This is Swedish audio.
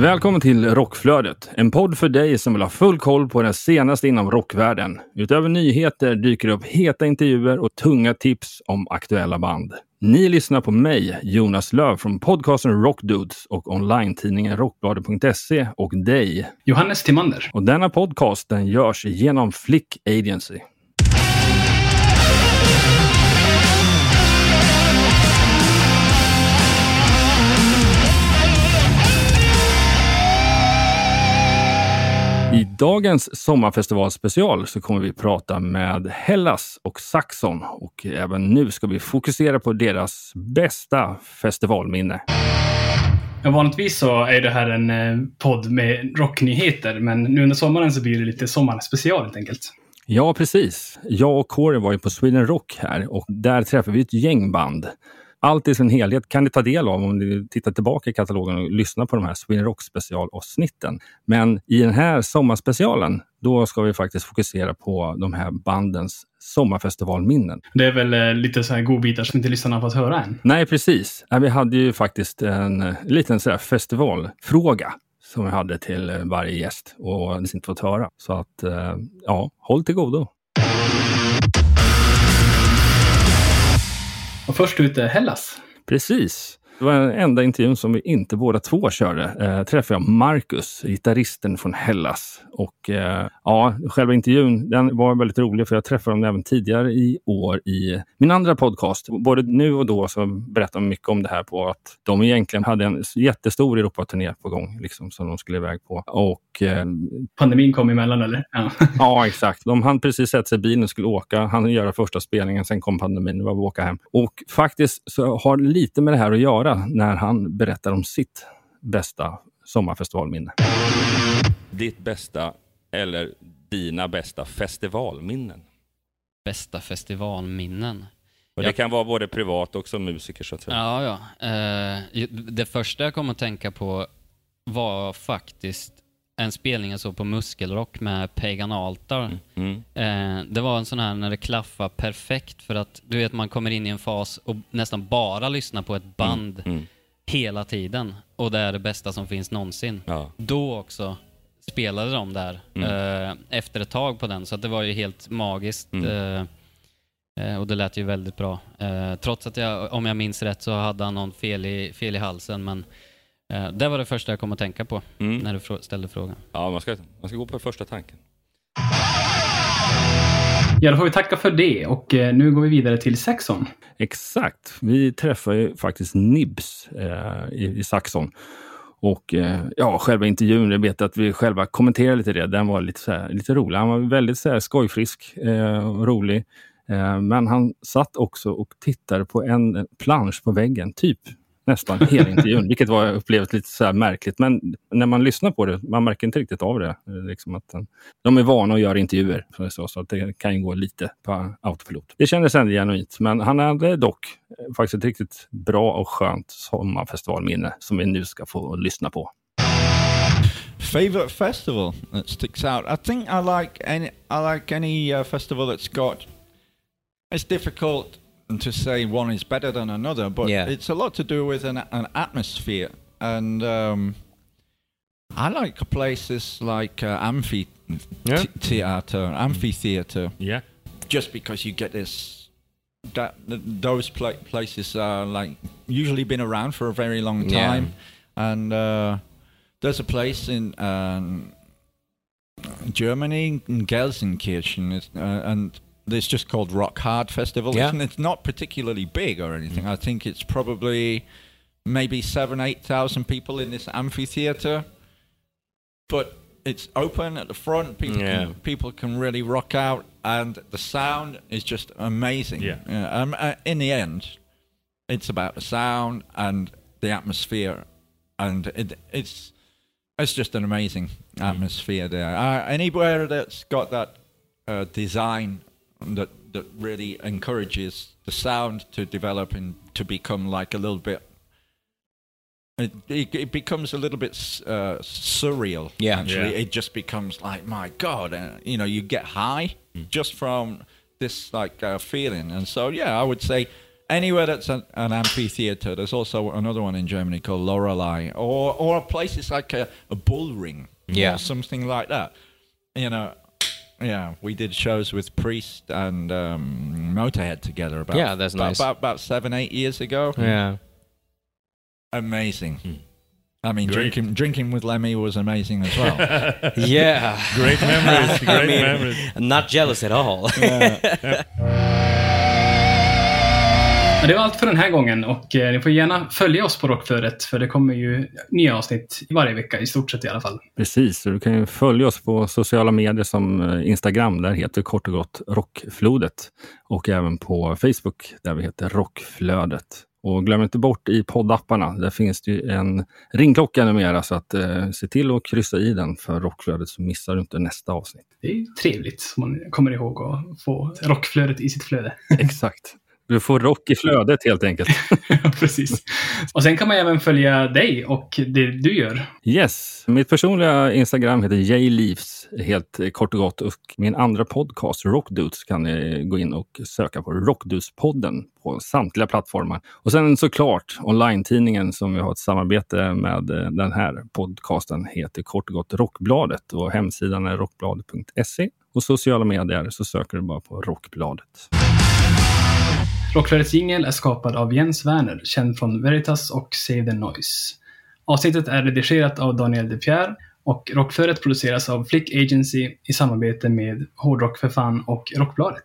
Välkommen till Rockflödet, en podd för dig som vill ha full koll på det senaste inom rockvärlden. Utöver nyheter dyker det upp heta intervjuer och tunga tips om aktuella band. Ni lyssnar på mig, Jonas Löv från podcasten Rockdudes och online-tidningen Rockbladet.se och dig. Johannes Timander. Och denna podcast den görs genom Flick Agency. Dagens sommarfestivalspecial så kommer vi prata med Hellas och Saxon och även nu ska vi fokusera på deras bästa festivalminne. Vanligtvis så är det här en eh, podd med rocknyheter, men nu under sommaren så blir det lite sommarspecial helt enkelt. Ja, precis. Jag och Corey var ju på Sweden Rock här och där träffade vi ett gäng band. Allt i sin helhet kan ni ta del av om ni tittar tillbaka i katalogen och lyssnar på de här Sweden Rock specialavsnitten. Men i den här sommarspecialen, då ska vi faktiskt fokusera på de här bandens sommarfestivalminnen. Det är väl eh, lite så här godbitar som inte lyssnarna fått höra än. Nej, precis. Vi hade ju faktiskt en eh, liten så festivalfråga som vi hade till eh, varje gäst och det inte fått höra. Så att, ja, håll till godo. Och först ut är Hellas. Precis. Det var den enda intervjun som vi inte båda två körde. Eh, träffade jag Marcus, gitarristen från Hellas. Och eh, ja, själva intervjun den var väldigt rolig för jag träffade dem även tidigare i år i min andra podcast. Både nu och då så berättade de mycket om det här på att de egentligen hade en jättestor Europaturné på gång liksom, som de skulle iväg på. Och eh, Pandemin kom emellan eller? Ja. Ja, exakt. De hann precis sätta sig i bilen och skulle åka. Han göra första spelningen, sen kom pandemin. Det var att åka hem. Och faktiskt så har lite med det här att göra när han berättar om sitt bästa sommarfestivalminne. ditt bästa eller dina bästa festivalminnen? Bästa festivalminnen? Och. Det kan vara både privat och som musiker så att säga. Ja, ja. Eh, det första jag kom att tänka på var faktiskt en spelning jag såg på Muskelrock med Pagan Altar. Mm. Eh, det var en sån här när det klaffar perfekt för att du vet man kommer in i en fas och nästan bara lyssnar på ett band Mm. hela tiden och det är det bästa som finns någonsin. Ja. Då också spelade de där eh, efter ett tag på den så att det var ju helt magiskt. Mm. Eh, eh, och det lät ju väldigt bra. Eh, trots att jag, om jag minns rätt, så hade han någon fel i, fel i halsen. Men det var det första jag kom att tänka på Mm. när du ställde frågan. Ja, man ska, man ska gå på första tanken. ja, då får vi tacka för det och eh, nu går vi vidare till Saxon. Exakt. Vi träffade ju faktiskt Nibs eh, i, i Saxon. Och eh, ja, själva intervjun, jag vet att vi själva kommenterade lite det. Den var lite, så här, lite rolig. Han var väldigt så här, skojfrisk eh, och rolig. Eh, men han satt också och tittade på en plansch på väggen, typ nästan hela intervjun, vilket var upplevt lite så här märkligt. Men när man lyssnar på det, man märker inte riktigt av det. Eh, liksom att, eh, de är vana att göra intervjuer, så, så, att det kan ju gå lite på autopilot. Det kändes ändå genuint, men han hade dock eh, faktiskt ett riktigt bra och skönt sommarfestivalminne som vi nu ska få lyssna på. Favorite festival that sticks out? I think I like any. I like any uh, festival that's got. It's difficult to say one is better than another, but Yeah. it's a lot to do with an, an atmosphere. And um, I like places like uh, amphitheater, amphitheater, Yeah. just because you get this. That th- those pla- places are like usually been around for a very long Yeah. time, and uh, there's a place in um, Germany, in Gelsenkirchen, uh, and it's just called Rock Hard Festival. Yeah. And it's not particularly big or anything. I think it's probably maybe seven, eight thousand people in this amphitheater, but it's open at the front. People Yeah. can, people can really rock out, and the sound is just amazing. Yeah. um, uh, in the end, it's about the sound and the atmosphere, and it, it's it's just an amazing atmosphere there. Uh, anywhere that's got that uh, design that that really encourages the sound to develop and to become like a little bit it, it, it becomes a little bit uh, surreal. Yeah. actually, Yeah. it just becomes like, my God, uh, you know, you get high just from this like uh, feeling. And so, yeah, I would say anywhere that's an, an amphitheater. There's also another one in Germany called Lorelei, or or places like a, a bull ring, Yeah. or something like that. You know. Yeah, we did shows with Priest and um, Motorhead together about Yeah, that's about, nice. about about seven eight years ago Yeah. amazing. I mean, Great. drinking drinking with Lemmy was amazing as well. Yeah. Great memories. I Great mean, memories. Not jealous at all. Men det var allt för den här gången och eh, ni får gärna följa oss på Rockflödet för det kommer ju nya avsnitt varje vecka i stort sett i alla fall. Precis, du kan ju följa oss på sociala medier som eh, Instagram, där heter kort och gott Rockflodet. Och även på Facebook där vi heter Rockflödet. Och glöm inte bort i poddapparna, där finns det ju en ringklocka numera så att eh, se till att kryssa i den för Rockflödet så missar du inte nästa avsnitt. Det är trevligt om man kommer ihåg att få rockflödet i sitt flöde. Exakt. Du får rock i flödet helt enkelt. Precis. Och sen kan man även följa dig och det du gör. Yes, mitt personliga Instagram heter jleaves helt kort och gott och min andra podcast Rockdudes kan ni gå in och söka på Rockdudes-podden på samtliga plattformar. Och sen såklart online-tidningen som vi har ett samarbete med eh, den här podcasten heter kort och gott Rockbladet och hemsidan är rockbladet.se och sociala medier så söker du bara på Rockbladet. Rockflödets jingel är skapad av Jens Werner, känd från Veritas och Save the Noise. Avsnittet är redigerat av Daniel De Pierre och Rockflödet produceras av Flick Agency i samarbete med Hårdrock för fan och Rockbladet.